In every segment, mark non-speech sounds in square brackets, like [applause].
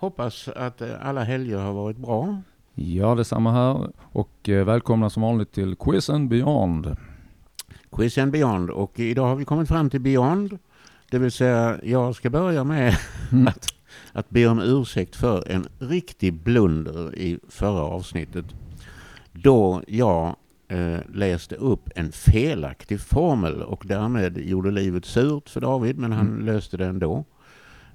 Hoppas att eh, alla helger har varit bra. Ja, detsamma här. Och eh, välkomna som vanligt till Quiz and Beyond. Quiz and Beyond. Och idag har vi kommit fram till Beyond. Det vill säga, jag ska börja med Mm. att, att be om ursäkt för en riktig blunder i förra avsnittet. Då jag eh, läste upp en felaktig formel och därmed gjorde livet surt för David, men han Mm. löste det ändå.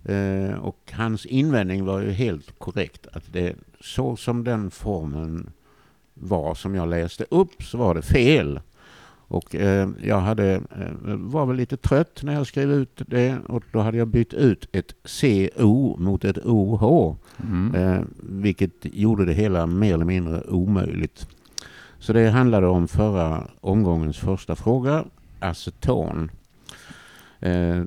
Eh, och hans invändning var ju helt korrekt. Att det, så som den formeln var som jag läste upp så var det fel. Och eh, jag hade, eh, var väl lite trött när jag skrev ut det och då hade jag bytt ut ett CO mot ett OH. Mm. Eh, vilket gjorde det hela mer eller mindre omöjligt. Så det handlade om förra omgångens första fråga, aceton. Eh,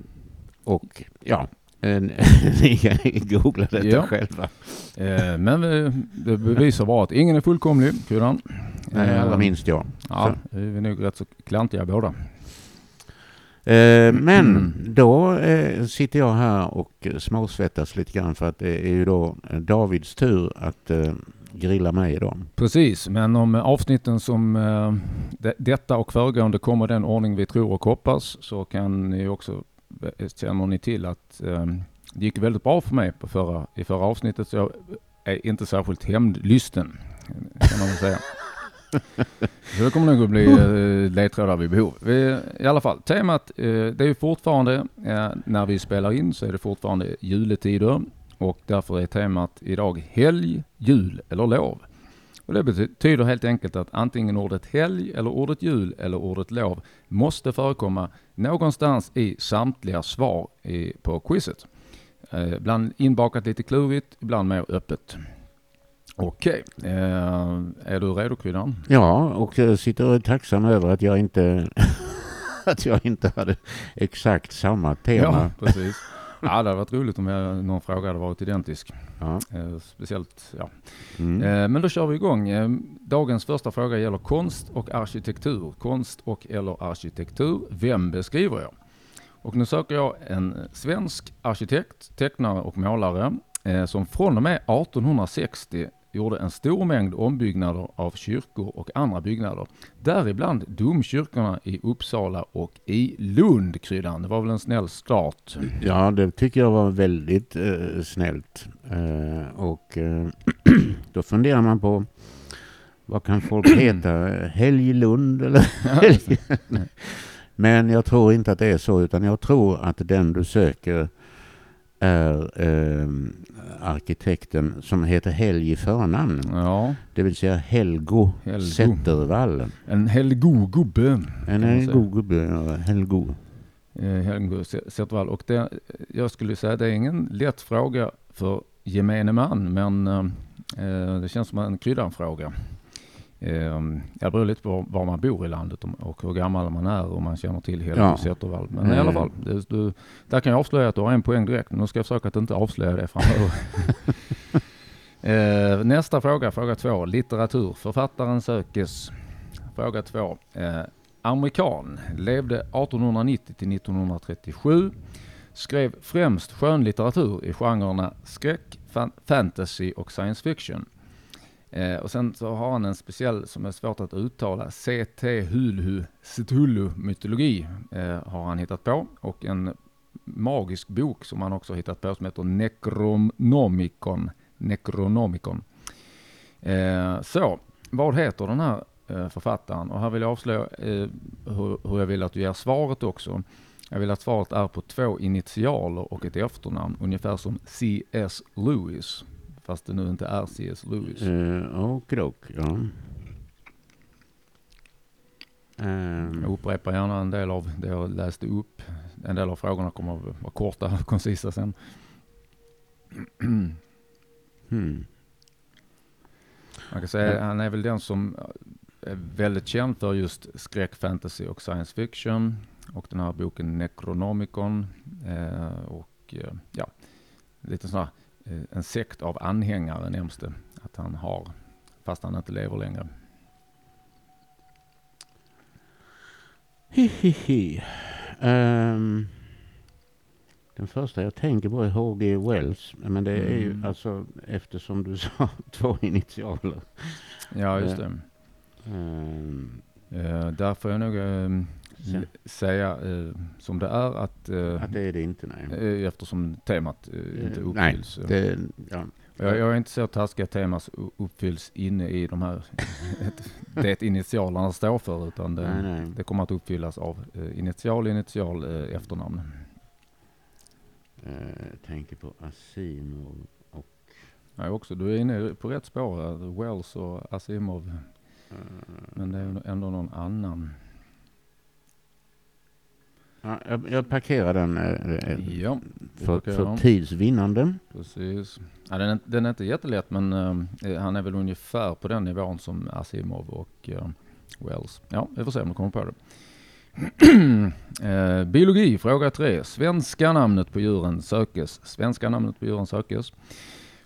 och ja, [laughs] ni kan googla detta Ja. själva. Eh, men eh, det bevisar bara att ingen är fullkomlig, Kryddan. Nej, Eh, allra minst jag. Ja, vi är nog rätt så klantiga båda. Eh, men Mm. då eh, sitter jag här och småsvettas lite grann för att det är ju då eh, Davids tur att eh, grilla mig idag. Precis, men om avsnitten som eh, de, detta och föregående kommer i den ordning vi tror och hoppas så kan ni också, eh, känner ni till att eh, det gick väldigt bra för mig på förra, i förra avsnittet så jag är inte särskilt hämndlysten kan man väl säga. Så det kommer nog att bli eh, ledtrådar vid behov. Vi, I alla fall, temat eh, det är ju fortfarande, eh, när vi spelar in så är det fortfarande juletider och därför är temat idag helg, jul eller lov. Och det betyder helt enkelt att antingen ordet helg eller ordet jul eller ordet lov måste förekomma någonstans i samtliga svar i, på quizet. Eh, ibland inbakat lite klurigt, ibland mer öppet. Okej, eh, är du redo Kryddan? Ja, och jag sitter och är tacksam över att jag inte [laughs] att jag inte hade exakt samma tema. Ja, precis. Ja, det hade varit roligt om jag, någon fråga hade varit identisk. Ja. Eh, speciellt, ja. Mm. Eh, men då kör vi igång. Eh, dagens första fråga gäller konst och arkitektur. Konst och eller arkitektur. Vem beskriver jag? Och nu söker jag en svensk arkitekt, tecknare och målare eh, som från och med 1860 gjorde en stor mängd ombyggnader av kyrkor och andra byggnader. Däribland domkyrkorna i Uppsala och i Lund, Kryddan. Det var väl en snäll start? Ja, det tycker jag var väldigt eh, snällt. Eh, och eh, [clears throat] då funderar man på vad kan folk [clears throat] heta? Helglund eller? Helg- [laughs] Men jag tror inte att det är så, utan jag tror att den du söker är eh, arkitekten som heter Helg i förnamn. Ja, Det vill säga Helgo, Helgo. Zettervall. en helgod gubbe. En, kan man en säga. god gubbe, ja, Helgo. Eh, Helmut Zettervall. Och det, jag skulle säga det är ingen lätt fråga för gemene man, men eh, det känns som en kryddanfråga. Eh, det beror lite på var man bor i landet och- hur gammal man är och man känner till Helmut Ja. Zettervall. Men i alla Mm. fall, det, du, där kan jag avslöja att du har en poäng direkt. Nu ska jag försöka att inte avslöja det framöver. [laughs] eh, nästa fråga, fråga två. Litteratur. Författaren sökes. Fråga två. Eh, amerikan, levde 1890 till 1937, skrev främst skönlitteratur i genrerna skräck, fan- fantasy och science fiction. Eh, och sen så har han en speciell som är svårt att uttala, CT Hulhu Cthulhu mytologi eh, har han hittat på och en magisk bok som han också hittat på som heter Necronomicon. Necronomicon. Eh, så, vad heter den här eh, författaren? Och här vill jag avslöja eh, hur, hur jag vill att du ger svaret också. Jag vill att svaret är på två initialer och ett efternamn, ungefär som C.S. Lewis. Fast det nu inte är C.S. Lewis. Eh, Okidok, ja. Ehm, Jag upprepar gärna en del av det jag läste upp. En del av frågorna kommer att vara korta och koncisa sen. hmm. Man kan säga han är väl den som är väldigt känd för just skräck, fantasy och science fiction. Och den här boken Necronomicon. Eh, och eh, ja, lite eh, en sekt av anhängare nämns det att han har. Fast han inte lever längre. Hihihi. Ehm, Den första jag tänker på är H.G. Wells. Men det är ju Mm. alltså eftersom du [laughs] sa två initialer. Ja, just det. Ehm, Eh, där får jag nog eh, Sen- säga eh, som det är att, eh, att det är det inte, nej. eh, eftersom temat eh, inte Eh, uppfylls. nej, Det, ja. Jag, jag är inte så taskig att temat uppfylls inne i de här, [laughs] det initialerna står för, utan det, Nej, nej. det kommer att uppfyllas av eh, initial, initial, efternamn. Eh, tänker på Asimov. Ja, också, du är inne på rätt spår här. Wells och Asimov. Men det är ändå någon annan. Ja, jag, jag parkerar den eh, eh, Ja, för, brukar för jag. tids vinnande. precis. Ja, den, är, den är inte jättelätt men eh, han är väl ungefär på den nivån som Asimov och eh, Wells. Ja, vi får se om du kommer på det. [clears throat] eh, biologi, fråga tre. Svenska namnet på djuren sökes. Svenska namnet på djuren sökes.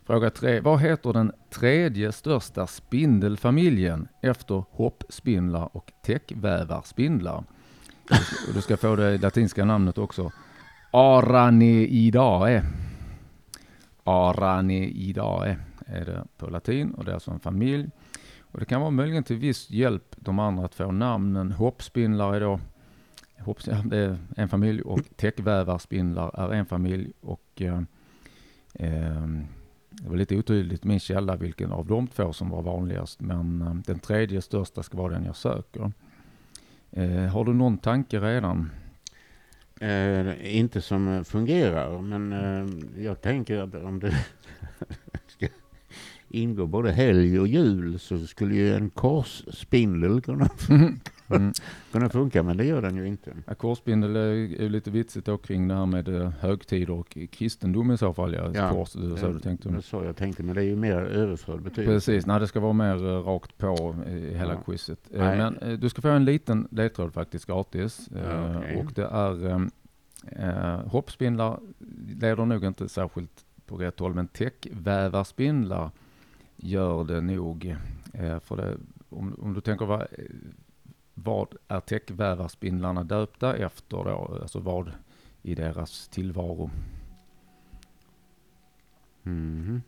Fråga tre. Vad heter den tredje största spindelfamiljen efter hoppspindlar och täckvävarspindlar? Du ska- och Du ska få det latinska namnet också. Araneidae. Araneidae är det på latin och det är alltså en familj. Och det kan vara möjligen till viss hjälp de andra att få namnen. Hoppspindlar är då hopps, det är en familj och täckvävarspindlar är en familj och eh, eh, det var lite otydligt min källa vilken av de två som var vanligast men eh, den tredje största ska vara den jag söker. Eh, har du någon tanke redan? Eh, inte som fungerar, men eh, jag tänker att om det [laughs] ska ingå både helg och jul så skulle ju en korsspindel kunna, [laughs] Mm. kunna funka, men det gör den ju inte. Ja, korsbindel är lite vitsigt då kring det här med eh, högtider och kristendom i så fall. Ja. Ja. Kors, det så du tänkte. Det så jag tänkte, men det är ju mer överförd betydelse. Precis, nej det ska vara mer eh, rakt på i hela Ja. quizet. Eh, Nej. Men du ska få en liten ledtråd faktiskt gratis. Ja, okej. Och det är eh, eh, hoppspindlar leder nog inte särskilt på rätt håll men täckvävarspindlar gör det nog. Eh, för det, om, om du tänker vad, vad är täckvävarspindlarna döpta efter då? Alltså vad i deras tillvaro? Mhm.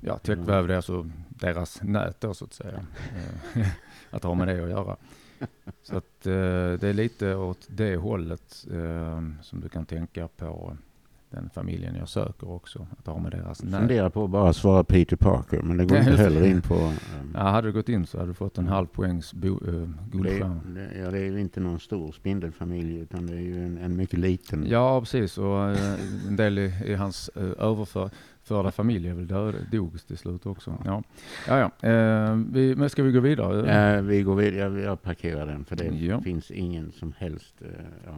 Ja, täckväv det är alltså deras nät då så att säga. Eh, [laughs] att ha med det att göra. Så att eh, det är lite åt det hållet eh, som du kan tänka på den familjen jag söker också. Att ha med deras nät. Funderar på att bara svara Peter Parker, men det går inte [laughs] heller in på... ehm, Ja, hade du gått in så hade du fått en halv poängs bo, det, guldstjärna. ja, det är ju inte någon stor spindelfamilj, utan det är ju en, en mycket liten. Ja, precis. Och eh, en del i, i hans eh, överförda familj är väl död, dog till slut också. Ja, ja. ja. Eh, vi, men ska vi gå vidare? Eh, vi går vidare, jag, jag parkerar den, för det Ja. finns ingen som helst... eh, ja.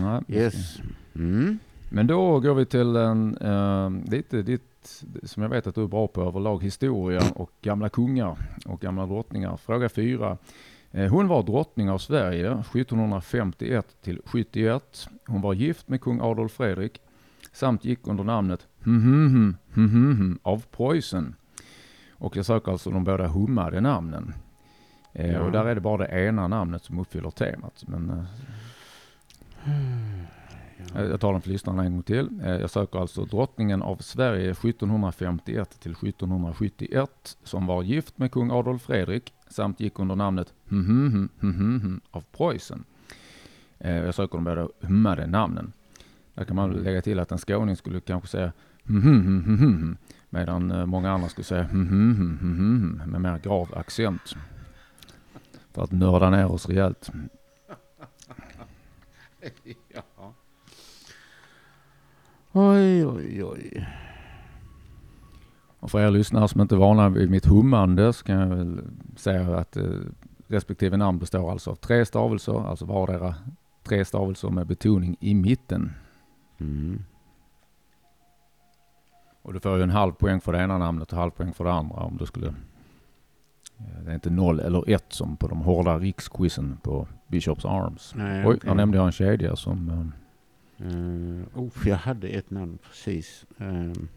Nej, Yes. Mm. Men då går vi till en, eh, lite ditt, som jag vet att du är bra på överlag, historia och gamla kungar och gamla drottningar. Fråga fyra. Eh, hon var drottning av Sverige 1751 till 71. Hon var gift med kung Adolf Fredrik samt gick under namnet hm, hm, hm, hm, hm, hm, av Preussen. Och jag söker alltså de båda hummade namnen. Eh, Ja. Och där är det bara det ena namnet som uppfyller temat. Men Eh, Jag tar den för lyssnarna en gång till. Eh, Jag söker alltså drottningen av Sverige 1751 till 1771 som var gift med kung Adolf Fredrik samt gick under namnet hm, hm, hm, hm, hm, hm, av Preussen. Eh, Jag söker de båda hummade namnen. Där kan man lägga till att en skåning skulle kanske säga hm, hm, hm, hm, hm, hm, medan eh, många andra skulle säga hm, hm, hm, hm, hm, hm, med mer grav accent. För att nörda ner oss rejält. ja. Oj, oj, oj. Och för er lyssnare som inte är vana vid mitt hummande så kan jag väl säga att eh, respektive namn består alltså av tre stavelser, alltså vardera tre stavelser med betoning i mitten. Mm. Och du får ju en halv poäng för det ena namnet och halv poäng för det andra om du skulle... eh, Det är inte noll eller ett som på de hårda riksquizen på Bishops Arms. Nej, Oj, okej. där nämnde jag en kedja som... Uh, oh, jag hade ett namn precis. Ehm.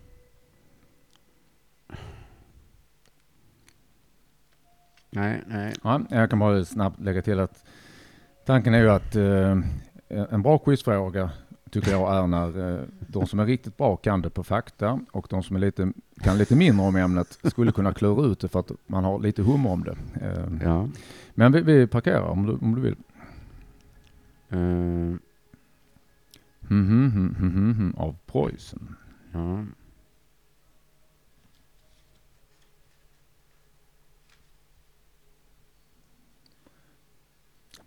nej, nej. Ja, jag kan bara snabbt lägga till att tanken är ju att eh, en bra quizfråga tycker jag är när eh, de som är riktigt bra kan det på fakta och de som är lite, kan lite mindre om ämnet skulle kunna klura ut det för att man har lite hum om det. Eh, Ja. Men vi, vi parkerar om du, om du vill. Mhm, mhm, mhm, mhm, av Preussen. ja.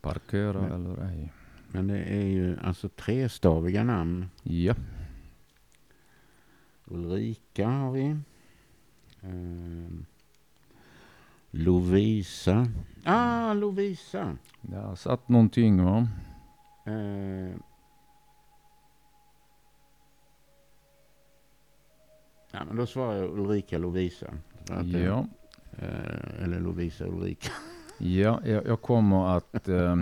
Parkera Men- eller ej. Men det är ju alltså trestaviga namn. Ja. Ulrika har vi. Eh, Lovisa. Ah, Lovisa. Där satt någonting va. Eh, ja, men då svarar jag Ulrika Lovisa. Att, Ja. Eh, eller Lovisa Ulrika. [laughs] Ja, jag, jag kommer att eh,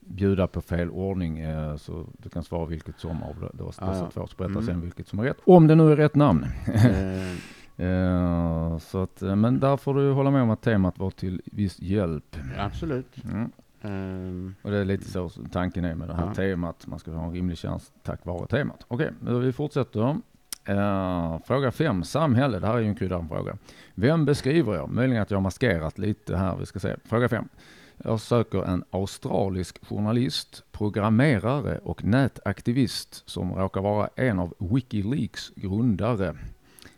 bjuda på fel ordning eh, så du kan svara vilket som av det- dessa Ah, ja. två. Så berätta Mm. sen vilket som är rätt. Om det nu är rätt namn. Eh, [laughs] Eh, så att, eh, men där får du hålla med om att temat var till viss hjälp. absolut. Mm. Eh, Och det är lite så tanken är med det här Ja. temat. Man ska ha en rimlig chans tack vare temat. Okej, nu vi fortsätter. Eh, fråga fem, samhälle. Det här är ju en kryddan fråga. Vem beskriver jag? Möjligen att jag har maskerat lite här. Vi ska se. Fråga fem. Jag söker en australisk journalist, programmerare och nätaktivist som råkar vara en av Wikileaks grundare.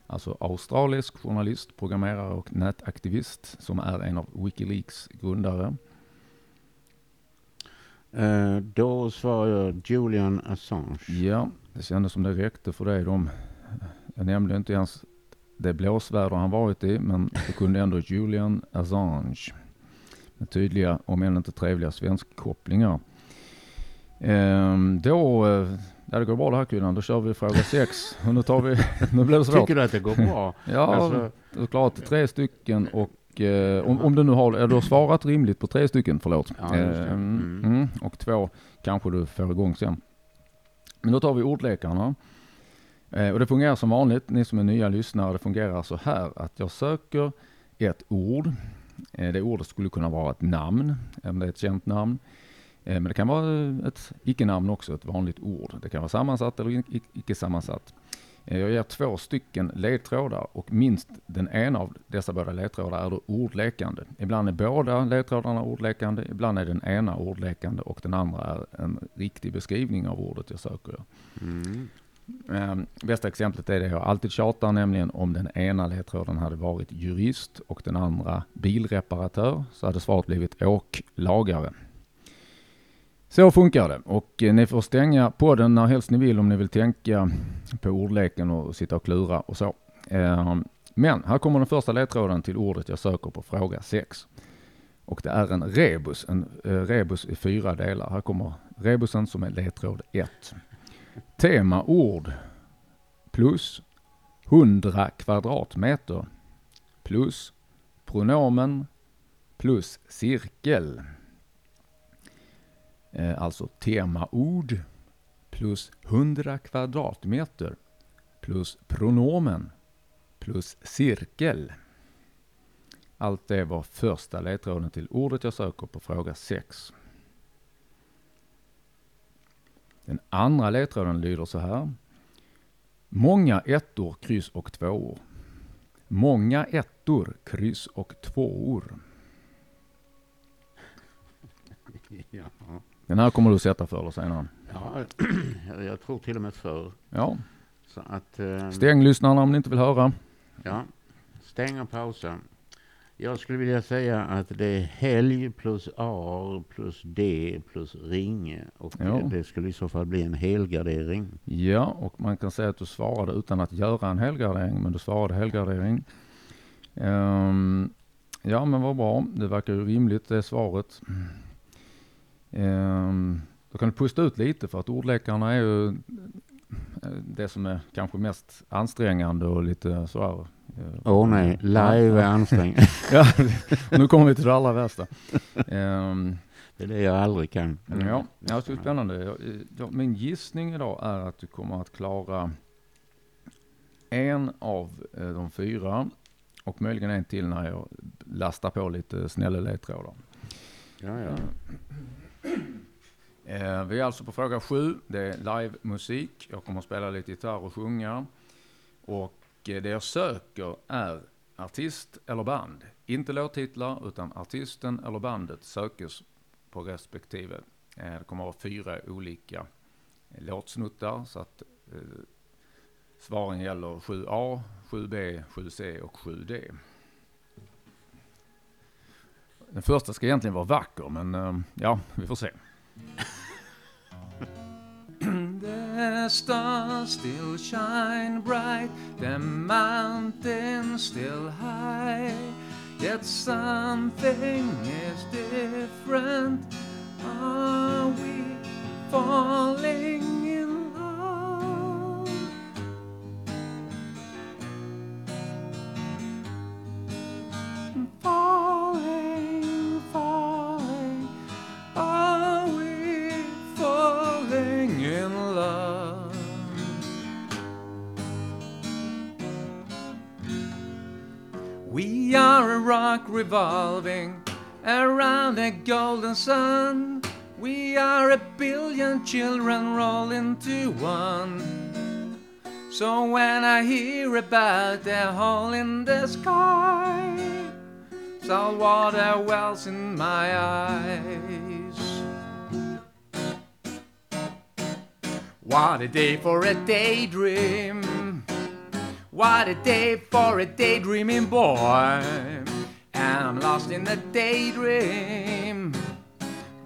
Alltså australisk journalist, programmerare och nätaktivist som är en av Wikileaks grundare. eh, då svarar jag Julian Assange. Ja, det kändes som det räckte för dig. De, jag nämnde inte ens det blåsväder han varit i, men det kunde ändå Julian Assange. Med tydliga, om än inte trevliga, svenskkopplingar. Ehm, då, eh, ja det går bra det här kvinnan, då kör vi fråga sex. Nu tar vi, [laughs] nu blir det svårt. Tycker du att det går bra? [laughs] Ja, Alltså, du har klarat tre stycken och eh, om, om du nu har, du har svarat rimligt på tre stycken, förlåt. Ja. Ehm, Mm. mm, och två kanske du får igång sen. Men då tar vi ordlekarna. Eh, och det fungerar som vanligt, ni som är nya lyssnare, det fungerar så här att jag söker ett ord. Eh, det ordet skulle kunna vara ett namn, om det är ett känt namn. Eh, men det kan vara ett icke-namn också, ett vanligt ord. Det kan vara sammansatt eller icke sammansatt. Jag ger två stycken ledtrådar och minst den ena av dessa båda ledtrådar är då ordlekande. Ibland är båda ledtrådarna ordlekande, ibland är den ena ordlekande och den andra är en riktig beskrivning av ordet jag söker. mm. Eh, bästa exemplet är det jag alltid tjatar, nämligen om den ena ledtråden hade varit jurist och den andra bilreparatör så hade svaret blivit åklagare. Så funkar det och eh, ni får stänga podden när helst ni vill om ni vill tänka på ordleken och sitta och klura och så. Eh, men här kommer den första ledtråden till ordet jag söker på fråga 6. Och det är en rebus, en eh, rebus i fyra delar. Här kommer rebusen som är ledtråd 1. Temaord plus 100 kvadratmeter plus pronomen plus cirkel. Eh, alltså temaord plus 100 kvadratmeter plus pronomen plus cirkel. Allt det var första ledtråden till ordet jag söker på fråga 6. Den andra ledtråden lyder så här. Många ettor, kryss och tvåor. Många ettor, kryss och tvåor. ja. Den här kommer du sätta förr eller senare. ja, jag tror till och med förr. Ja, Så att, eh, stäng lyssnarna om ni inte vill höra. ja, stäng och pausa. Jag skulle vilja säga att det är helg plus A plus D plus ring. Och Ja. det skulle i så fall bli en helgardering. Ja, och man kan säga att du svarade utan att göra en helgardering, men du svarade helgardering. Ehm, ja, men vad bra. Det verkar ju rimligt det svaret. Ehm, då kan du pusta ut lite för att ordlekarna är ju eh, det som är kanske mest ansträngande och lite sådär. Eh, Åh nej, live är ansträngande. [laughs] Ja, nu kommer vi till det allra värsta. Ehm, det är det jag aldrig kan. Ja, ja så spännande. Jag, jag, min gissning idag är att du kommer att klara en av eh, de fyra och möjligen en till när jag lastar på lite snälla ledtrådar. Ja, ja. Eh, vi är alltså på fråga sju. Det är livemusik. Jag kommer att spela lite gitarr och sjunga. Och eh, Eh, det jag söker är artist eller band. Inte låttitlar utan artisten eller bandet sökes på respektive. Eh, det kommer att vara fyra olika eh, låtsnuttar så att eh, svaren gäller 7A, 7B, 7C och 7D. Den första ska egentligen vara vacker men eh, ja, vi får se. The stars still shine bright, the mountains still high. Yet something is different. Are we falling revolving around a golden sun. We are a billion children rolled into one. So when I hear about the hole in the sky, salt water wells in my eyes. What a day for a daydream. What a day for a daydreaming boy. I'm lost in the daydream.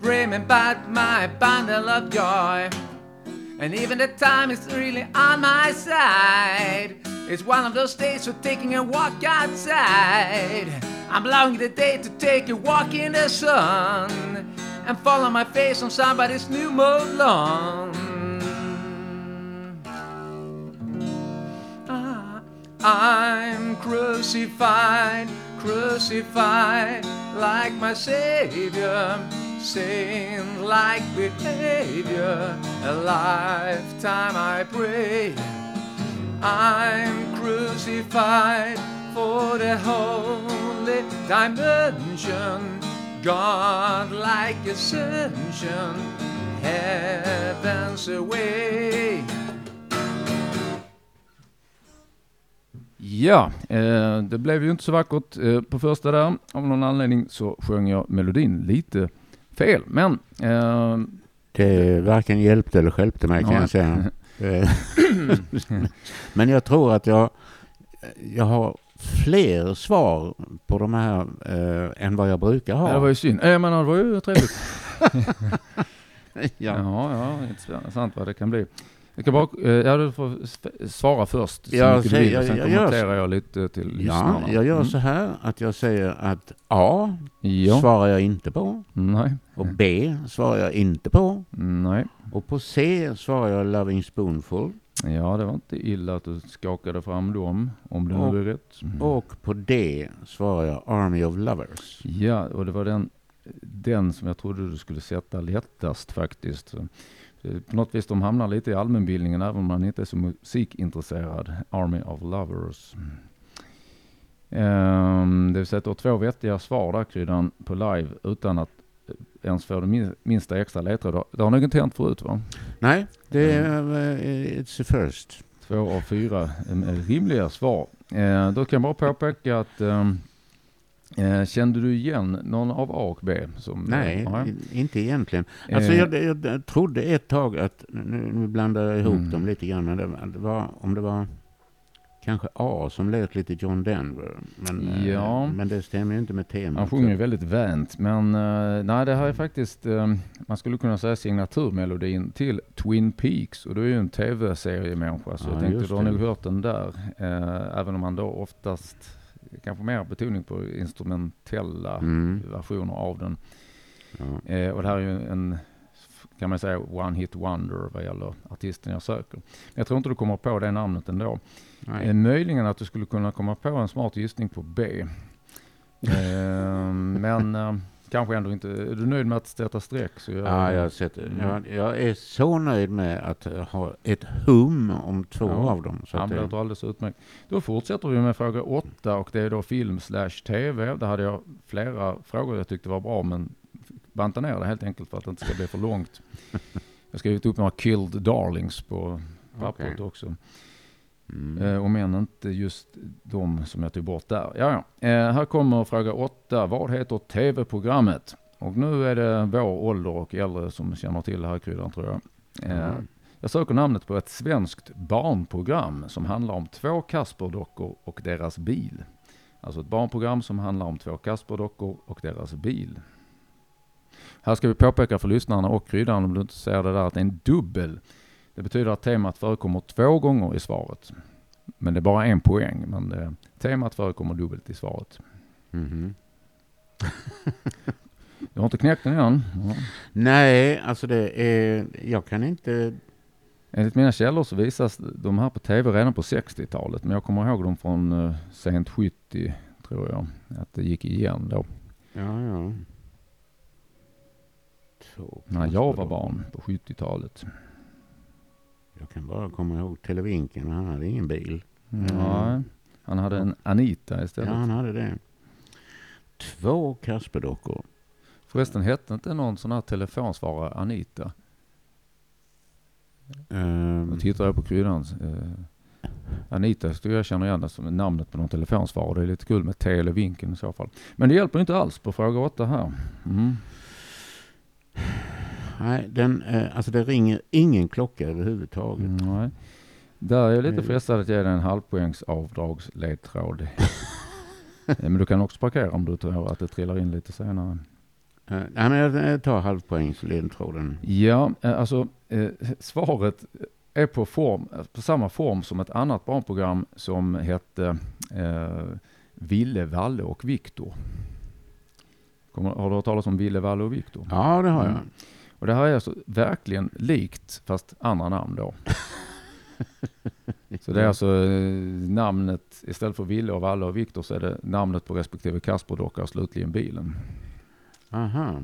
Dreaming about my bundle of joy. And even the time is really on my side. It's one of those days for taking a walk outside. I'm allowing the day to take a walk in the sun and fall on my face on somebody's new mowed lawn. Ah, I'm crucified, crucified like my Savior. Saint like behavior, a lifetime I pray. I'm crucified for the holy dimension, God like ascension, heaven's away. Ja, eh, det blev ju inte så vackert eh, på första där. Av någon anledning så sjöng jag melodin lite fel. Men eh, Det varken hjälpte eller stjälpte mig kan jag säga. [laughs] Men jag tror att jag, jag har fler svar på de här eh, än vad jag brukar ha. ja, det var ju synd. Eh, men det var ju trevligt. [laughs] ja. Ja, ja, intressant vad det kan bli. Jag kan bara, eh, ja du får sv- svara först. så Ja, mycket du säg- vill, jag- sen jag gör kommenterar jag lite till ja, lyssnarna. jag gör Mm. så här att jag säger att A Ja, svarar jag inte på nej, och B svarar jag inte på nej. och på C svarar jag Loving Spoonful Ja, det var inte illa att du skakade fram dem, om det Och- nu är rätt. Mm. och på D svarar jag Army of Lovers. Ja, och det var den, den som jag trodde du skulle sätta lättast faktiskt. På något vis de hamnar lite i allmänbildningen även om man inte är så musikintresserad. Army of Lovers. Um, det vill säga att du har två vettiga svar där Kryddan på live utan att eh, ens få det min- minsta extra ledtråd. Det har nog inte hänt förut va? Nej, det är Mm. it's a first. Två av fyra eh, rimliga svar. Eh, då kan jag bara påpeka att ehm, eh, kände du igen någon av A och B? Som, Nej, ja. i- inte egentligen. Alltså Eh, jag, jag, trodde ett tag att, nu, nu blandar jag ihop Mm. dem lite grann, men det, var- om det var kanske A som lät lite John Denver. Men, eh, Ja. men det stämmer ju inte med temat. Han sjunger ju väldigt vänt, men eh, nej, det här är faktiskt, eh, man skulle kunna säga signaturmelodin till Twin Peaks och du är ju en tv-seriemänniska så Ja, jag tänkte du har nog hört den där, eh, även om man då oftast kanske mer betoning på instrumentella Mm. versioner av den. Ja. Eh, och det här är ju en, kan man säga, one hit wonder vad gäller artisten jag söker. Jag tror inte du kommer på det namnet ändå. Nej. Eh, möjligen att du skulle kunna komma på en smart gissning på B. [laughs] Eh, men eh, kanske ändå inte. Är du nöjd med att sätta streck så gör Ja, jag, sett, Mm. jag, jag är så nöjd med att ha ett hum om två Ja. av dem. Så det, låter alldeles utmärkt. Då fortsätter vi med fråga åtta och det är då film slash tv. Där hade jag flera frågor jag tyckte var bra men banta ner det helt enkelt för att det inte ska bli för långt. Jag har skrivit upp några killed darlings på pappret Okej. också. Mm. Eh, om än inte just de som jag tog bort där. Ja, ja. Eh, här kommer fråga åtta. Vad heter tv-programmet? Och nu är det vår ålder och äldre som känner till det här kryddan tror jag. Eh, Mm. jag söker namnet på ett svenskt barnprogram som handlar om två Kasperdockor och deras bil. Alltså ett barnprogram som handlar om två Kasperdockor och deras bil. Här ska vi påpeka för lyssnarna och kryddan om du inte ser det där att det är en dubbel. Det betyder att temat förekommer två gånger i svaret. Men det är bara en poäng. Men eh, temat förekommer dubbelt i svaret. Mhm. [laughs] Du har inte knäckt den än? Ja. Nej, alltså det är... Jag kan inte... Enligt mina källor så visas de här på tv redan på 60-talet. Men jag kommer ihåg dem från eh, sent 70 tror jag. Att det gick igen då. Ja, ja. Två När jag var barn på 70-talet. Jag kan bara komma ihåg Televinken. Han hade ingen bil. Nej, han hade en Anita Ja, istället. han hade det. Två Kasperdockor. Förresten hette inte någon sån här telefonsvarare Anita? Ehm, Nu tittar jag på kryddan. Eh, Anita skulle jag känna igen som namnet på någon telefonsvarare. Det är lite kul med T eller vinkeln i så fall. Men det hjälper inte alls på fråga åtta här. Mm. Nej, den, eh, alltså det ringer ingen klocka överhuvudtaget. Mm, nej. Där är jag lite Nej. frestad att ge dig en halvpoängs avdragsledtråd. Eh, Men du kan också parkera om du tror att det trillar in lite senare. Eh, nej, men jag eh, tar halvpoängsledtråden. Ja, eh, alltså eh, svaret är på, form, på samma form som ett annat barnprogram som hette eh, Ville, Valle och Viktor. Har du hört talas om Ville, Valle och Viktor? Ja, det har jag. Och det här är alltså verkligen likt fast andra namn då. [laughs] Så det är alltså eh, namnet, istället för Ville och Valle och Viktor så är det namnet på respektive Kasperdocka och slutligen bilen. Aha.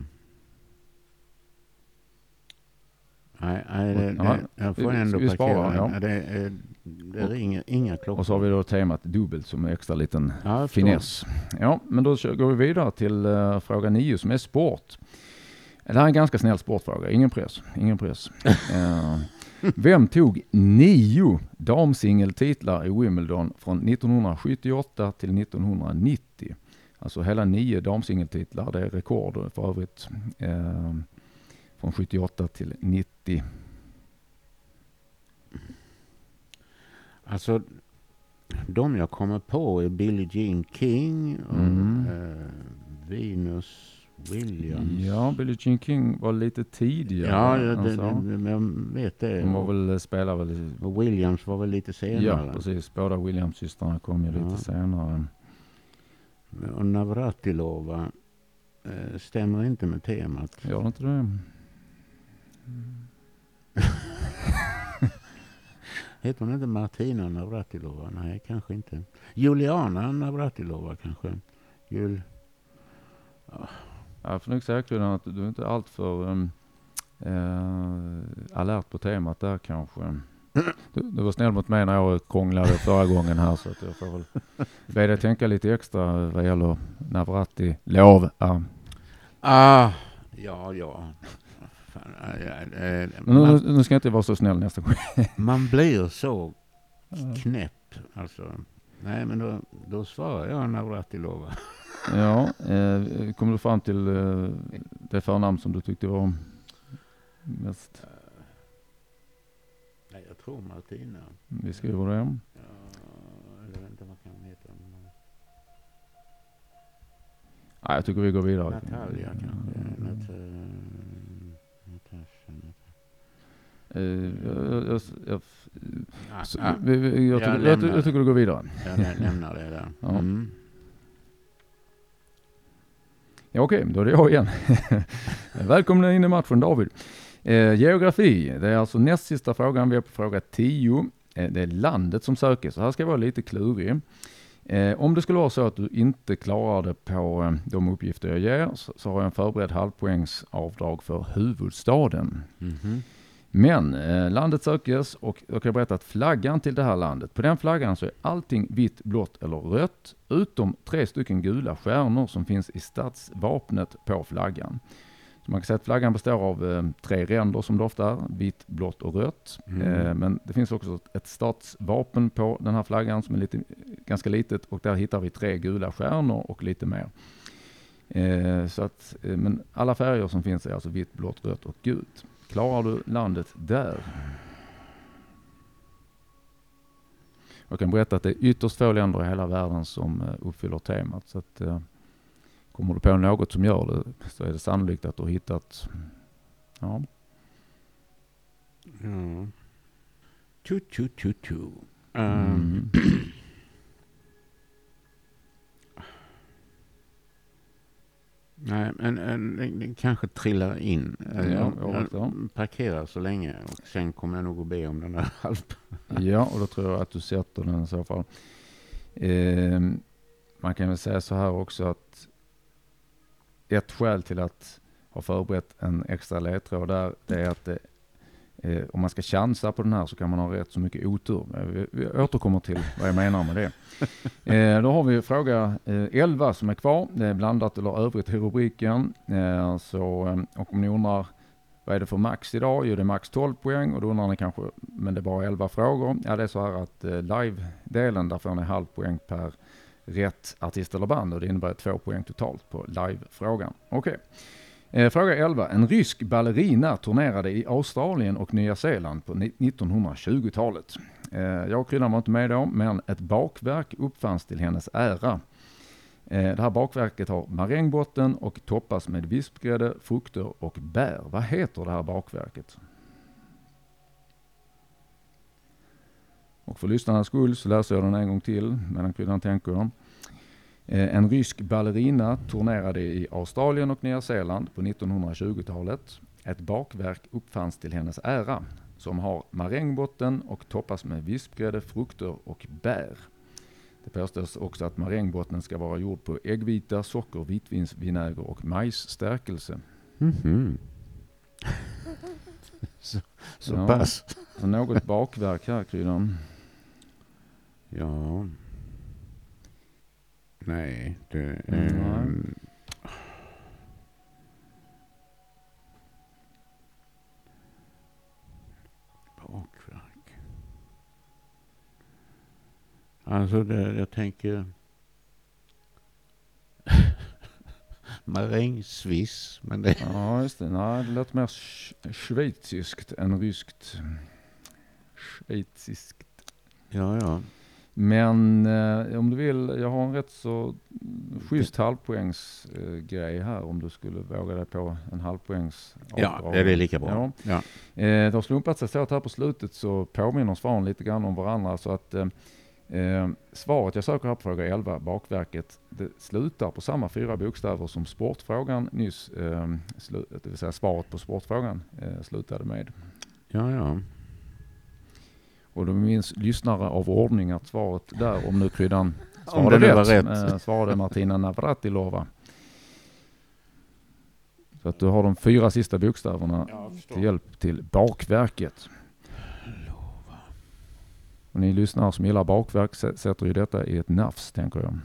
Nej, nej det, det, jag får ändå vi sparar, parkera. ja. Det, är, det ringer inga klockor. Och så har vi då temat dubbelt som en extra liten ja, finess. Ja, men då går vi vidare till uh, fråga nio som är sport. Det här är en ganska snäll sportfråga, ingen press. Ingen press. Eh, vem tog nio damsingeltitlar i Wimbledon från 1978 till 1990? Alltså hela nio damsingeltitlar, det är rekord för övrigt. eh, från 78 till 90. Alltså, de jag kommer på är Billie Jean King och Mm. eh, Venus Williams. Ja, Billie Jean King var lite tidigare. Ja, det, det, alltså. det, men jag vet det. Hon var väl, spelar väl Och Williams var väl lite senare. Ja, precis. Båda Williams-systrarna kom ju Ja. lite senare. Och Navratilova eh, stämmer inte med temat. Gör det inte det? [laughs] Heter hon inte Martina Navratilova? Nej, kanske inte. Juliana Navratilova kanske. Jul... Jag får nog säga Kryddan, att du är inte alltför um, eh, alert på temat där kanske. Du, du var snäll mot mig när jag krånglade förra gången här så att jag får väl be dig tänka lite extra vad gäller Navrati lov. Ja. Ah, ja, ja. Fan, eh, Men nu, man, nu ska jag inte vara så snäll nästa gång. [laughs] man blir så knäpp. Alltså. Nej, men då, då svarar jag Navratilova. Ja, eh, kom du fram till eh, det förnamn som du tyckte var mest? Nej, jag tror Martina. Vi skriver det. Ja, jag vet inte vad kan hon heta. Nej, jag tycker vi går vidare. Natalia kanske. Nat, eh, Natasha. Nat- Eh, jag, tycker, du går vidare. jag lä- lämnar det där. [laughs] Mm. Ja, Okej, då är det jag igen. [laughs] Välkomna in i matchen David. Eh, geografi, det är alltså näst sista frågan. Vi är på fråga 10. Eh, det är landet som söker, så här ska jag vara lite klurig. Eh, om det skulle vara så att du inte klarar det på eh, de uppgifter jag ger så, så har jag en förberedd halvpoängsavdrag för huvudstaden. Mhm. Men eh, landet sökes och jag kan berätta att flaggan till det här landet, på den flaggan så är allting vitt, blått eller rött utom tre stycken gula stjärnor som finns i stadsvapnet på flaggan. Så man kan säga att flaggan består av eh, tre ränder som det ofta är, vitt, blått och rött. Mm. Eh, men det finns också ett statsvapen på den här flaggan som är lite, ganska litet och där hittar vi tre gula stjärnor och lite mer. Eh, så att, eh, men alla färger som finns är alltså vitt, blått, rött och gult. Klarar du landet där? Jag kan berätta att det är ytterst få länder i hela världen som eh, uppfyller temat. Så att, eh, kommer du på något som gör det så är det sannolikt att du har hittat ja, Ja. Tu, tu, tu, tu. Um, Mm. Nej, men en, den, kanske trillar in. Eh, Ja, jag- ja, ja. jag parkerar så länge och sen kommer jag nog att be om den där halv... [laughs] Ja, och då tror jag att du sätter den i så fall. Eh, man kan väl säga så här också att ett skäl till att ha förberett en extra ledtråd där, det är att det, eh, om man ska chansa på den här så kan man ha rätt så mycket otur. Men Vi, vi återkommer till vad jag menar med det. [laughs] Eh, då har vi fråga eh, 11 som är kvar. Det är blandat eller övrigt i rubriken. Eh, så, eh, och om ni undrar vad är det för max idag? Jo, det är max 12 poäng och då undrar ni kanske, men det är bara 11 frågor. Ja, det är så här att eh, live-delen, där får ni halv poäng per rätt artist eller band och det innebär två poäng totalt på live-frågan. Okej. Eh, Eh, fråga 11. En rysk ballerina turnerade i Australien och Nya Zeeland på 1920-talet. Eh, jag och Kryddan var inte med då, men ett bakverk uppfanns till hennes ära. Eh, det här bakverket har marängbotten och toppas med vispgrädde, frukter och bär. Vad heter det här bakverket? Och för lyssnarnas skull så läser jag den en gång till medan kryddan tänker. Eh, En rysk ballerina turnerade i Australien och Nya Zeeland på 1920-talet. Ett bakverk uppfanns till hennes ära som har marängbotten och toppas med vispgrädde, frukter och bär. Det påstås också att marängbottnen ska vara gjord på äggvita, socker, vitvinsvinäger och majsstärkelse. Mhm. [laughs] så så Ja. pass. Så något bakverk här kryddan. Ja. Nej, det... Mm, ehm, Bakverk. Alltså, det, jag tänker... [laughs] Marängsviss, men det... Ja, just det. Nej, det låter mer sch- schweiziskt än ryskt. Schweiziskt. Ja, ja. Men eh, om du vill, jag har en rätt så schysst halvpoängsgrej eh, grej här om du skulle våga dig på en halvpoängs Ja, det är lika bra. Ja. Ja. Eh, det har slumpat sig så att här på slutet så påminner svaren lite grann om varandra. Så att eh, eh, svaret jag söker här på fråga 11, bakverket, det slutar på samma fyra bokstäver som sportfrågan nyss, eh, slu- det vill säga svaret på sportfrågan eh, slutade med. Ja, ja. Och då minns lyssnare av ordning att svaret där, om nu kryddan Om svarade det nu var rätt, rätt. eh, svarade Martina Navratilova. Så att du har de fyra sista bokstäverna till hjälp till bakverket. Och ni lyssnare som gillar bakverk sä- sätter ju detta i ett nafs, tänker jag.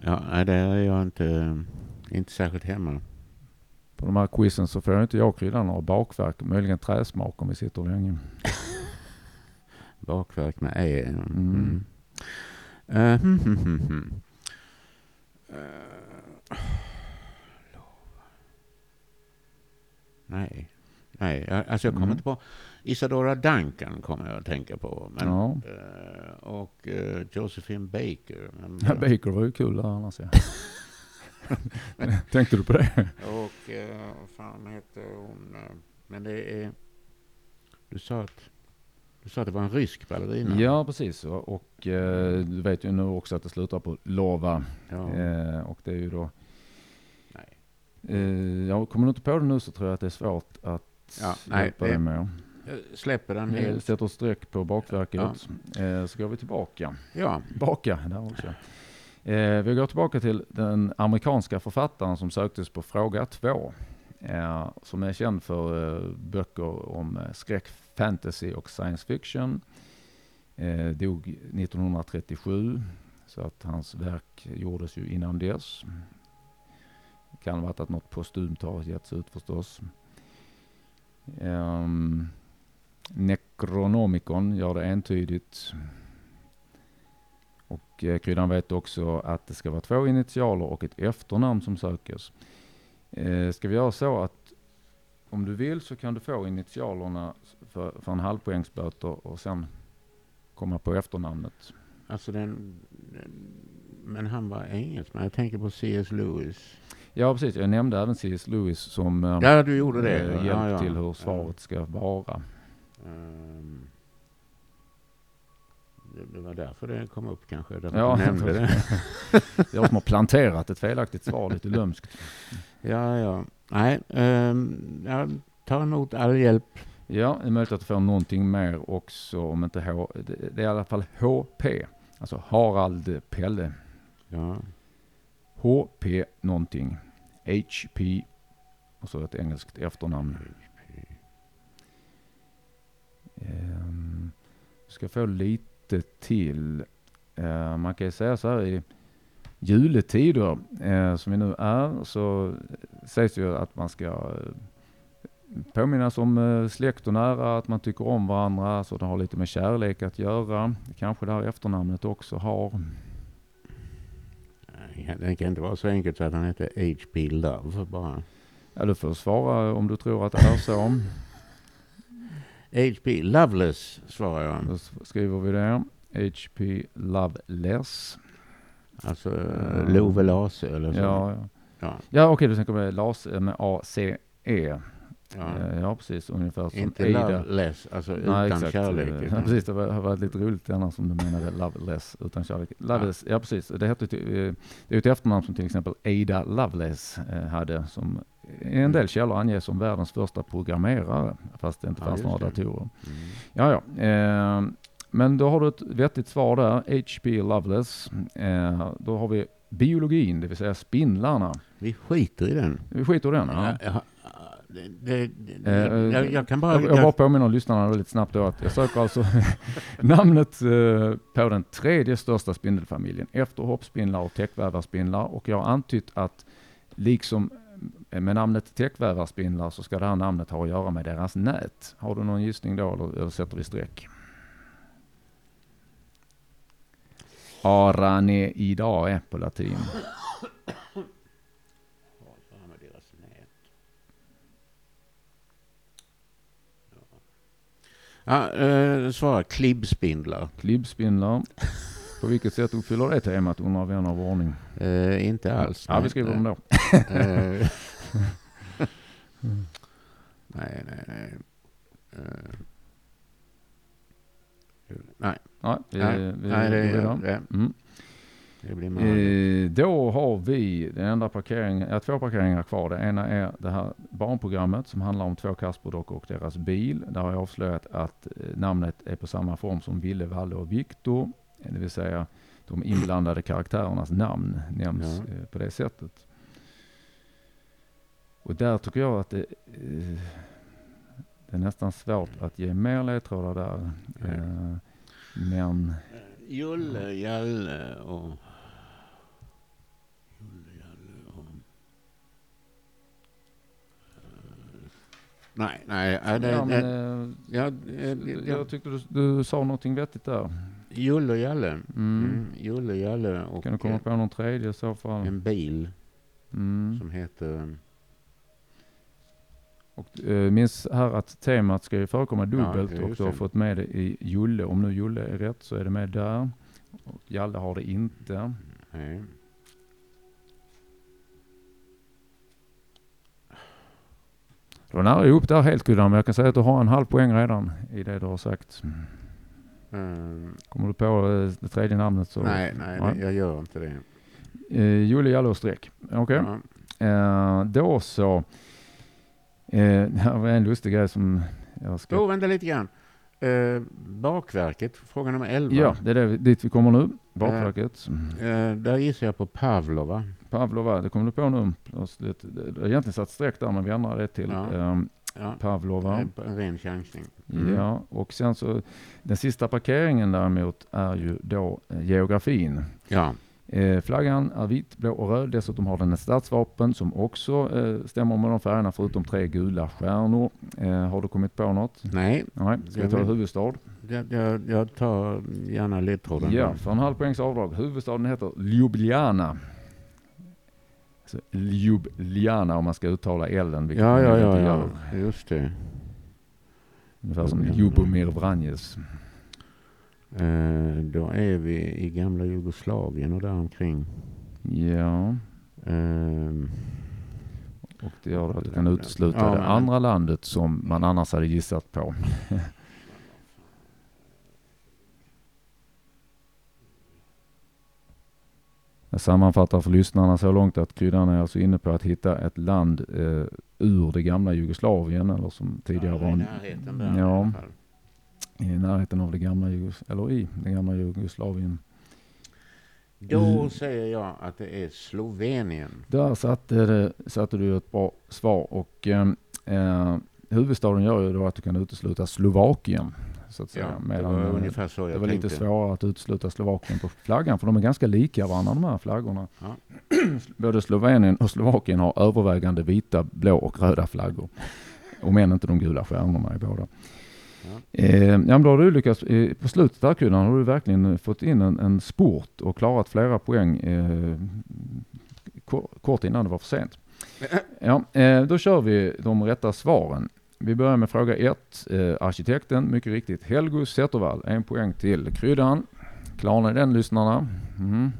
Ja, nej, det är jag inte, inte särskilt hemma. På de här quizen så får jag inte jag och kryddan några bakverk, möjligen träsmak om vi sitter länge. [laughs] Bakverk med E. Mm. Mm. Eh, hm, hm, hm, hm. Eh, Nej, nej, jag- alltså jag kommer Mm. inte på. Isadora Duncan kommer jag att tänka på. Men, Ja. eh, och eh, Josephine Baker. Men, Ja, Baker var ju kul där annars ja. [laughs] Tänkte du på det? Och eh, vad fan heter hon? eh, Men det är... Du sa att, du sa att det var en rysk ballerina. Ja, precis. Och, och eh, du vet ju nu också att det slutar på Lova. Ja. Eh, och det är ju då... Nej. Eh, jag kommer du inte på det nu så tror jag att det är svårt att Ja, nej, hjälpa det- dig med. Jag släpper den Vi helt. sätter streck på bakverket. Eh, så går vi tillbaka. Ja. Baka där också. Eh, vi går tillbaka till den amerikanska författaren som söktes på fråga två. Eh, som är känd för eh, böcker om eh, skräck, fantasy och science fiction. Eh, dog 1937 så att hans verk gjordes ju innan dess. Det kan vara att något postumt har getts ut förstås. Um, Necronomicon gör det entydigt. Och eh, kryddan vet också att det ska vara två initialer och ett efternamn som sökes. Eh, ska vi göra så att om du vill så kan du få initialerna för, för en halvpoängsböter och sen komma på efternamnet. Alltså den, den men han var engelsman. Jag tänker på C.S. Lewis. Ja, precis. Jag nämnde även C.S. Lewis som eh, Ja, du gjorde det. eh, hjälp ja, ja. till hur svaret ska vara. Ehm, det, var därför det kom upp kanske. Därför Ja, nämnde det. [laughs] Jag som har planterat ett felaktigt svar lite lömskt. Ja, ja. Nej, um, jag tar emot all hjälp. Ja, det är möjligt att du får någonting mer också, om inte H. Det, är i alla fall HP. Alltså Harald Pelle. Ja. HP någonting. HP. Och så ett engelskt efternamn. Um, ska få lite till. Eh, man kan ju säga så här i juletider eh, som vi nu är så sägs det ju att man ska eh, påminnas om eh, släkt och nära, att man tycker om varandra, så det har lite med kärlek att göra. Kanske det här efternamnet också har. Det kan inte vara så enkelt så att han heter H.P. Love bara. Ja, du får svara om du tror att det är så. H.P. Loveless svarar jag. Då skriver vi det. HP Loveless. Alltså uh, Love Lase eller så. Ja, ja. ja. ja okej, du tänker på Lase med A-C-E. Ja. Eh, Ja, precis. Ungefär som Inte Ada. loveless, alltså Nej, utan exakt. kärlek. Ja, precis, det har varit lite roligt annars som du menade Loveless utan kärlek. Loveless, ja. precis. Det, heter, eh, det är ett efternamn som till exempel Ada Lovelace eh, hade som i en del källor anges som världens första programmerare fast det inte Ja, fanns just några datorer. mm. Ja, ja. Eh, men då har du ett vettigt svar där. H.P. Loveless. Eh, då har vi biologin, det vill säga spindlarna. Vi skiter i den. Vi skiter i den. Ja. Ja, ja, det, det, det, Eh, jag, jag kan bara... Jag, jag bara påminner lyssnarna lite snabbt då att jag söker alltså [laughs] namnet eh, på den tredje största spindelfamiljen efter hoppspindlar och täckvävarspindlar och jag har antytt att liksom med namnet täckvävarspindlar så ska det här namnet ha att göra med deras nät. Har du någon gissning då eller översätter vi streck? Araneidae på latin. med deras nät. Ja, eh, svara klibbspindlar. Klibbspindlar. På vilket sätt uppfyller det temat undrar vän av ordning? Eh, inte alls. Ja, vi skriver dem då. Eh, [laughs] nej, nej, nej. Eh, nej, Ja, vi, nej, vi nej det, går vidare. det, Mm. Det blir manligt. Eh, då har vi den enda parkeringen, ja, två parkeringar kvar. Det ena är det här barnprogrammet som handlar om två Kasperdockor och deras bil. Där har jag avslöjat att eh, namnet är på samma form som Ville, Valle och Viktor. Eh, Det vill säga de inblandade karaktärernas namn nämns Ja. eh, på det sättet. Och där tycker jag att det, eh, det är nästan svårt att ge mer ledtrådar där. Eh, men Julle, Jalle och... Julle, Jalle och... Eh, Nej, nej. ja, Det, ja, men, det, eh, ja, ja, Jag tyckte du, du sa någonting vettigt där. Julle och Jalle. Mm. Mm. Julle, Jalle och Kan du komma på någon tredje i så fall? en bil Mm. som heter... Och, eh, minns här att temat ska ju förekomma dubbelt Ja, och du har fått med det i Julle. Om nu Julle är rätt så är det med där. Och Jalle har det inte. Nej. Du var nära ihop där helt Gudrun, men jag kan säga att du har en halv poäng redan i det du har sagt. Ehm, Kommer du på eh, det tredje namnet så... nej, nej, Nej. jag gör inte det. Eh, Julle, Jalle och streck. Okej. Ja. Eh, då så. Eh, det här var en lustig grej som jag ska... Oh, vänta lite grann. Eh, bakverket, fråga nummer 11. Ja, det är det, dit vi kommer nu. Bakverket. Eh, där gissar jag på Pavlova. Pavlova, det kommer du på nu. plötsligt. Det det har egentligen satt streck där men vi ändrar det till Ja. ehm, Ja. Pavlova. En, en ren chansning. Mm. Ja, och sen så den sista parkeringen däremot är ju då eh, geografin. Ja. Eh, flaggan är vit, blå och röd. Dessutom har den ett statsvapen som också eh, stämmer med de färgerna förutom tre gula stjärnor. Eh, har du kommit på något? Nej, Nej. Ska vi ta huvudstad? Jag, jag, jag tar gärna ledtråden. Ja, för en halv poängs avdrag. Huvudstaden heter Ljubljana. Så Ljubljana om man ska uttala L'en. vilket ja, ja, ja, gör. ja, just det. Ungefär som Ljubomir Vranjes. Eh, då är vi i gamla Jugoslavien och där omkring. Ja, Eh, och det gör att du kan utesluta Ja, det andra landet som man annars hade gissat på. [laughs] Jag sammanfattar för lyssnarna så långt att kryddan är alltså inne på att hitta ett land eh, ur det gamla Jugoslavien eller som tidigare ja, var i en, närheten där i Ja. fall. i närheten av det gamla Jugos eller i det gamla Jugoslavien. Då Mm. säger jag att det är Slovenien. Där satte, det, satte du ett bra svar och eh, eh, huvudstaden gör ju då att du kan utesluta Slovakien. Så att säga. Ja, det var eh, ungefär så det jag var tänkte. lite svårare att utesluta Slovakien på flaggan för de är ganska lika varandra de här flaggorna. Ja. [clears throat] Både Slovenien och Slovakien har övervägande vita, blå och röda flaggor. Om än inte de gula stjärnorna i båda. Ja. Eh, ja, men då har du lyckats, eh, på slutet där Kryddan, har du verkligen fått in en, en sport och klarat flera poäng eh, ko- kort innan det var för sent. [clears throat] Ja, eh, då kör vi de rätta svaren. Vi börjar med fråga ett. Eh, arkitekten, mycket riktigt, Helgo Zettervall. En poäng till Kryddan. Klarar ni den lyssnarna? Mm.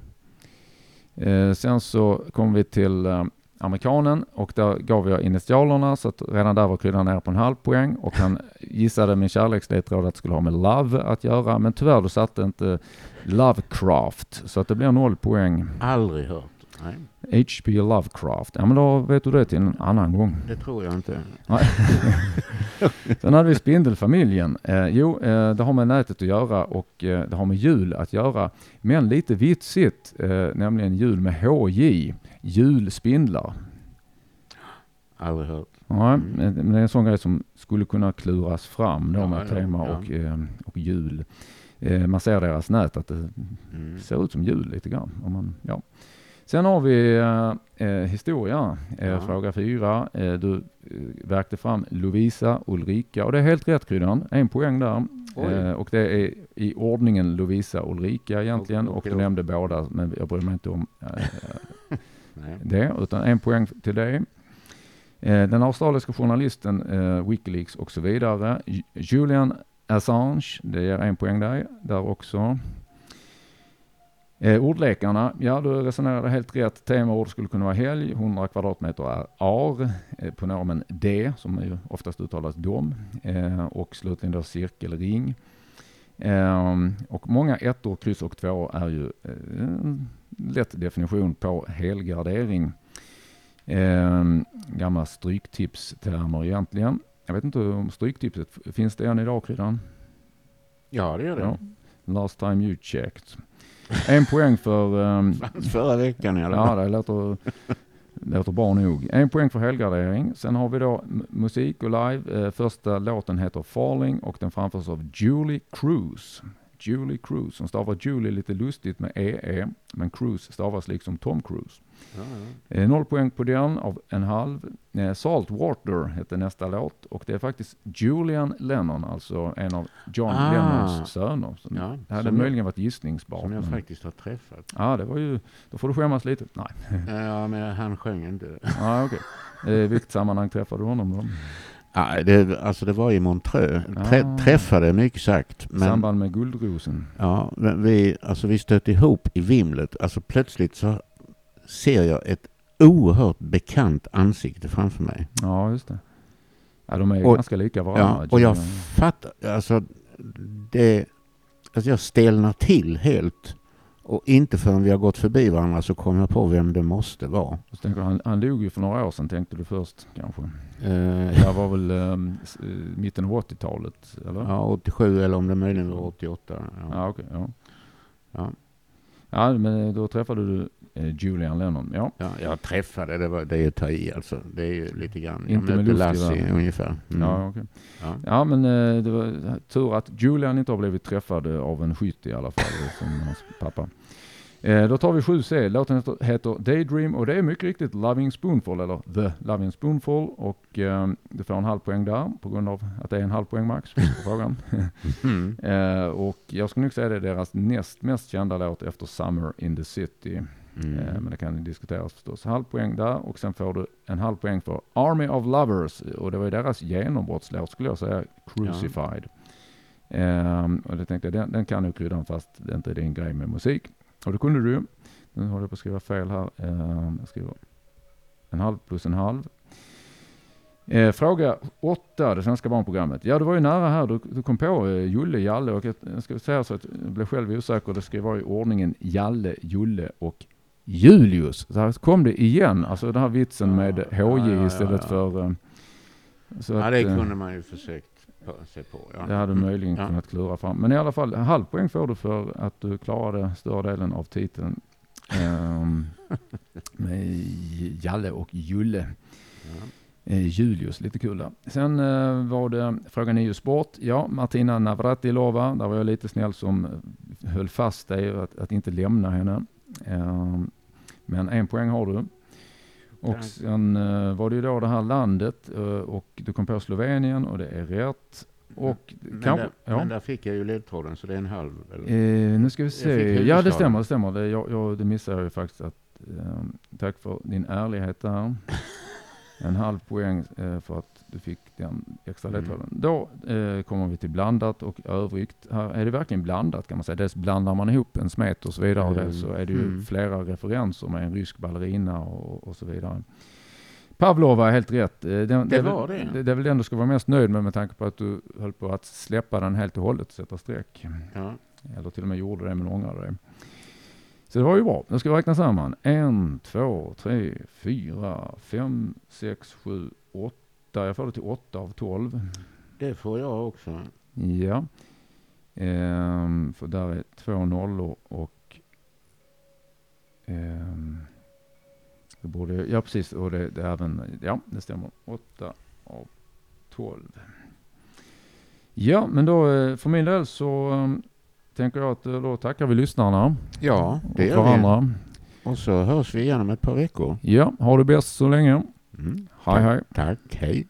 Eh, sen så kommer vi till eh, amerikanen och där gav jag initialerna så att redan där var Kryddan nere på en halv poäng och han [laughs] gissade min kärleksledtråd att det skulle ha med love att göra men tyvärr då satte inte Lovecraft så att det blir noll poäng. Aldrig hört. Nej, H.P. Lovecraft. Ja men då vet du det till en annan gång. det tror jag inte. Nej. [laughs] Sen hade vi Spindelfamiljen. Eh, jo, eh, det har med nätet att göra och eh, det har med jul att göra. Men lite vitsigt, eh, nämligen jul med HJ. Julspindlar. Aldrig hört. Ja, men men det är en sån grej som skulle kunna kluras fram då Ja, med ja, tema ja. och, eh, och jul. Eh, man ser deras nät att det Mm. ser ut som jul lite grann. Om man, ja. Sen har vi eh, eh, historia, eh, Ja. fråga fyra. Eh, du eh, verkte fram Lovisa, Ulrika och det är helt rätt Kryddan. En poäng där. Eh, och det är i ordningen Lovisa, Ulrika egentligen Och- och, och du nämnde båda men jag bryr mig inte om [laughs] det utan en poäng till det. Den australiska journalisten Wikileaks och så vidare. Ju- Julian Assange, det ger en poäng där, där också. Eh, ordlekarna, ja du resonerade helt rätt. Temaord skulle kunna vara helg, 100 kvadratmeter är ar, eh, pronomen de, som är ju oftast uttalas dom, eh, och slutligen då cirkel, ring. Ehm, och många ettor, kryss och två är ju eh, en lätt definition på helgardering. Ehm, gamla stryktipstermer egentligen. Jag vet inte om stryktipset, finns det än idag Kryddan? Ja, det gör det. Ja. Last time you checked. En poäng för... Fanns [laughs] förra veckan i alla ja, det låter, låter bra nog. En poäng för helgardering. Sen har vi då musik och live. Eh, första låten heter Falling och den framförs av Julie Cruz. Julie Cruz, som stavar Julie lite lustigt med EE, men Cruz stavas liksom Tom Cruise. Ja, ja. Eh, noll poäng på den av en halv. Eh, Saltwater heter nästa låt och det är faktiskt Julian Lennon, alltså en av John Ah. Lennons söner. Som Ja, det hade som jag- möjligen varit gissningsbart. Som jag men- faktiskt har träffat. Ja, det var ju, då får du skämmas lite. Nej, Ja, men han sjöng inte. [laughs] ja, okej. Eh, I vilket sammanhang träffade du honom då? Ja, det, alltså det var i Montreux. Trä, Ah. Träffade mycket sagt. I Men, samband med Guldrosen? ja, men vi, alltså vi stötte ihop i vimlet. Alltså plötsligt så ser jag ett oerhört bekant ansikte framför mig. Ja, just det. Ja, de är Och- ganska lika varandra. Ja, och jag fattar, alltså det, alltså jag stelnar till helt. Och inte förrän vi har gått förbi varandra så kom jag på vem det måste vara. Tänker han, han dog ju för några år sedan tänkte du först kanske. Eh, Det var väl eh, mitten av 80-talet, eller? ja, 87 eller om det möjligen var 88. Ja. Ja, okej. ja. Ja. ja, men då träffade du Julian Lennon. Ja, Ja, jag träffade, det, var, det är att ta i alltså. Det är ju lite grann. Inte med luft Lassie ungefär. Mm. ja okej. Ja. Ja, men eh, det var tur att Julian inte har blivit träffad av en skytt i alla fall, som hans pappa. Eh, då tar vi 7C. Låten heter, heter Daydream och det är mycket riktigt Loving Spoonful eller The Loving Spoonful och eh, du får en halv poäng där på grund av att det är en halv poäng max på [laughs] frågan. Mm. eh, och jag skulle nog säga det är deras näst mest kända låt efter Summer in the City. Mm. Eh, men det kan diskuteras förstås. Halv poäng där och sen får du en halv poäng för Army of Lovers och det var ju deras genombrottslåt skulle jag säga, Crucified. Ehm, och det tänkte jag, den, den kan du kryddan fast det inte är din grej med musik. Och det kunde du ju. Nu håller jag på att skriva fel här. Ehm, jag skriver en halv plus en halv. Eh, fråga åtta, det svenska barnprogrammet. Ja, du var ju nära här. Du, du kom på eh, Julle, Jalle och jag, jag ska säga så att jag blev själv osäker. Det ska vara i ordningen Jalle, Julle och Julius. Så här kom det igen. Alltså den här vitsen med Ja, HJ ja, istället ja. för... eh, Så Ja, att, det eh, kunde man ju försökt se på. Ja. det hade möjligen Ja. kunnat klura fram. Men i alla fall, halv poäng får du för att du klarade större delen av titeln. Ehm, [laughs] med Jalle och Julle. Eh, Julius, lite kul där. Sen eh, var det fråga 9 sport. Ja, Martina Navratilova, där var jag lite snäll som eh, höll fast dig att, att inte lämna henne. Ehm, men en poäng har du. Och sen eh, var det ju då det här landet eh, och du kom på Slovenien och det är rätt. Och Men, kanske, där, ja. men där fick jag ju ledtråden så det är en halv. Eh, nu ska vi se. Ja, det stämmer. Det, stämmer. Det, jag, jag, det missade jag ju faktiskt. Att, tack för din ärlighet där. En halv poäng eh, för att du fick den extra Mm. ledtråden. Då eh, kommer vi till blandat och övrigt. Här är det verkligen blandat kan man säga. Dels blandar man ihop en smet och så vidare. Mm. så är det ju Mm. flera referenser med en rysk ballerina och, och så vidare. Pavlova är helt rätt. Eh, Det väl- var det. Det, det är väl den du ska vara mest nöjd med med tanke på att du höll på att släppa den helt och hållet, sätta streck. Ja. Eller till och med gjorde det men ångrade det. Så det var ju bra. Nu ska vi räkna samman. En, två, tre, fyra, fem, sex, sju, åtta. Jag får det till åtta av tolv. Det får jag också. Ja. Ehm, för där är två nollor och ehm, det borde, ja precis, och det, det är även, ja det stämmer, åtta av tolv. Ja, men då eh, för min del så ehm, tänker jag att eh, då tackar vi lyssnarna Ja, det och gör vi. varandra. Och så hörs vi igen om ett par veckor. Ja, ha det bäst så länge. Mm. Hej hej. Tack, hej.